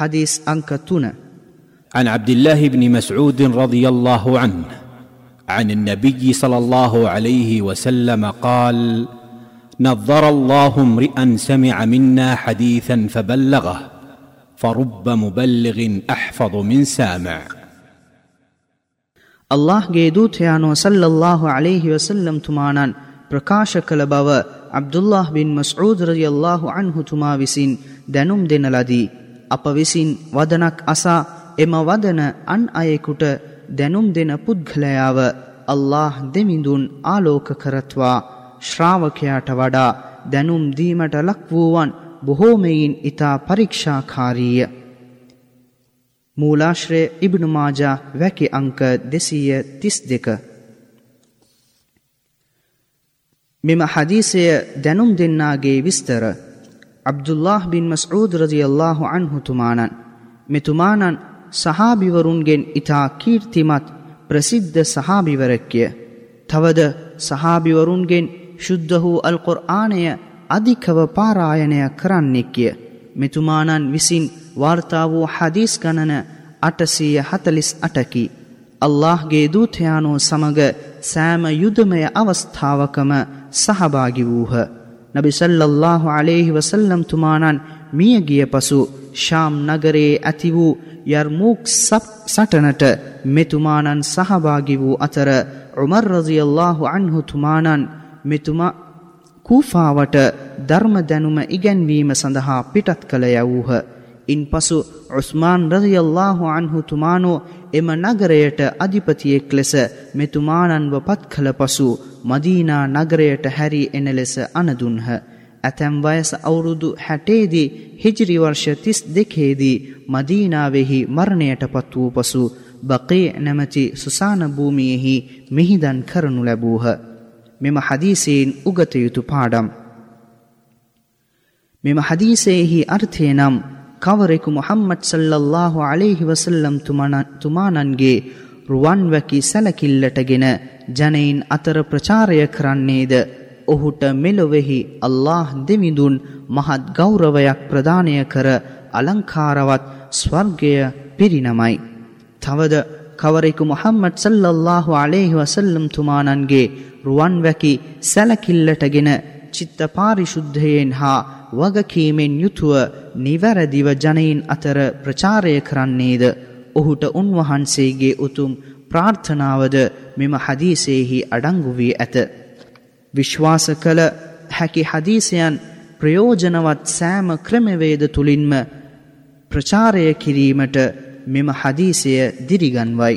حديث أنك تنا عن عبد الله بن مسعود رضي الله عنه عن النبي صلى الله عليه وسلم قال نظر الله امرئا سمع منا حديثا فبلغه فرب مبلغ أحفظ من سامع. ಅಲ್ಲಾಹ್ ಗೆ ದೂತಯಾನು ಸಲ್ಲಲ್ಲಾಹು ಅಲೈಹಿ ವಸಲ್ಲಂ ತುಮಾನಾನ್ ಪ್ರಕಾಶ ಕಲಬಾವ ಅಬ್ದುಲ್ಲಾಹ್ ಬಿನ್ ಮಸೂದ್ ರಜಿಯಲ್ಲಾಹು ಅನ್ಹು ತುಮಾ دنم ದೆನುಂ ದೆನಲದಿ අප විසින් වදනක් අසා එම වදන අන් අයෙකුට දැනුම් දෙන පුද්ගලයාව අල්له දෙමිඳුන් ආලෝක කරත්වා ශ්‍රාවකයාට වඩා දැනුම් දීමට ලක් වූවන් බොහෝමයින් ඉතා පරීක්ෂාකාරීය. මූලාශ්‍රය ඉබ්නු මාජා වැකි අංක දෙසීය තිස් දෙක. මෙම හදීසය දැනුම් දෙන්නාගේ විස්තර ಅಬ್ದುಲ್ಲಾಹ್ ಬಿನ್ ಮಸ್ಊದ್ ರಜಿಯಲ್ಲಾಹು ಅನ್ಹು ತುಮಾನನ್ ಮೆತುಮಾನನ್ ಸಹಾಬಿವರುನ್ಗೆನ್ ಇತಾ ಕೀರ್ತಿಮತ್ ಪ್ರಸಿದ್ಧ ಸಹಾಬಿವರಕ್ಕೆ ತವದ ಸಹಾಬಿವರುನ್ಗೆನ್ ಶುದ್ಧ ಹೂ ಅಲ್ ಕುರ್ಆನೆಯ ಅಧಿಕವ ಪಾರಾಯಣೆಯ ಕರನ್ನಿಕ್ಕಿಯ ಮೆತುಮಾನನ್ ವಿಸಿನ್ ವಾರ್ತಾವು ಹದೀಸ್ ಗಣನ ಅಟಸಿಯ ಹತಲಿಸ್ ಅಟಕಿ ಅಲ್ಲಾಹ್ಗೆ ದೂತಯಾನೋ ಸಮಗ ಸ್ಯಾಮ ಯುಧಮಯ ಅವಸ್ಥಾವಕಮ ಸಹಭಾಗಿವೂಹ නබි සල්ලල්ලාහු අලේහි වසල්ලම් තුමානන් මිය ගිය පසු ශාම් නගරයේ ඇති වූ යර්මූක් සටනට මෙතුමානන් සහභාගි වූ අතර උමර් රසියල්ලාහු අන්හු තුමානන් මෙතුමා කූෆාවට ධර්ම දැනුම ඉගැන්වීම සඳහා පිටත් කළ යවූහ. ඉන් පසු උස්මාන් රදියල්له අන්හු තුමානෝ එම නගරයට අධිපතියෙක් ලෙස මෙතුමානන්ව පත් කළ පසු මදීනා නගරයට හැරී එන ලෙස අනදුන්හ. ඇතැම් වයස අවුරුදු හැටේදී හිජිරි වර්ෂ තිස් දෙකේදී මදීනාවෙහි මරණයට පත් වූ පසු බකේ නැමති සුසාන භූමියෙහි මිහිදන් කරනු ලැබූහ. මෙම හදීසයෙන් උගත යුතු පාඩම්. මෙම හදීසයෙහි අර්ථය නම් ಕವರೆಕು ಮೊಹಮ್ಮದ್ ಸಲ್ಲಲ್ಲಾಹು ಅಲೇಹಿ ವಸಲ್ಲಂ ತುಮನ ತುಮಾನನ್ಗೆ රුවන්වැකි සැලකිල්ලටගෙන ජනයින් අතර ප්‍රචාරය කරන්නේද ඔහුට මෙලොවෙහි අල්له දෙවිඳුන් මහත් ගෞරවයක් ප්‍රදානය කර අලංකාරවත් ස්වර්ගය පිරිනමයි. තවද කවරෙකු මොහම්මත් සල්ලල්لهු අලේහි වසල්ලම් තුමානන්ගේ රුවන්වැකි සැලකිල්ලටගෙන චිත්ත පාරිශුද්ධයෙන් හා වගකීමෙන් යුතුව නිවැරදිව ජනයින් අතර ප්‍රචාරය කරන්නේද ඔහුට උන්වහන්සේගේ උතුම් ප්‍රාර්ථනාවද මෙම හදීසයෙහි අඩංගු වී ඇත. විශ්වාස කළ හැකි හදීසයන් ප්‍රයෝජනවත් සෑම ක්‍රමවේද තුළින්ම ප්‍රචාරය කිරීමට මෙම හදීසය දිරිගන්වයි.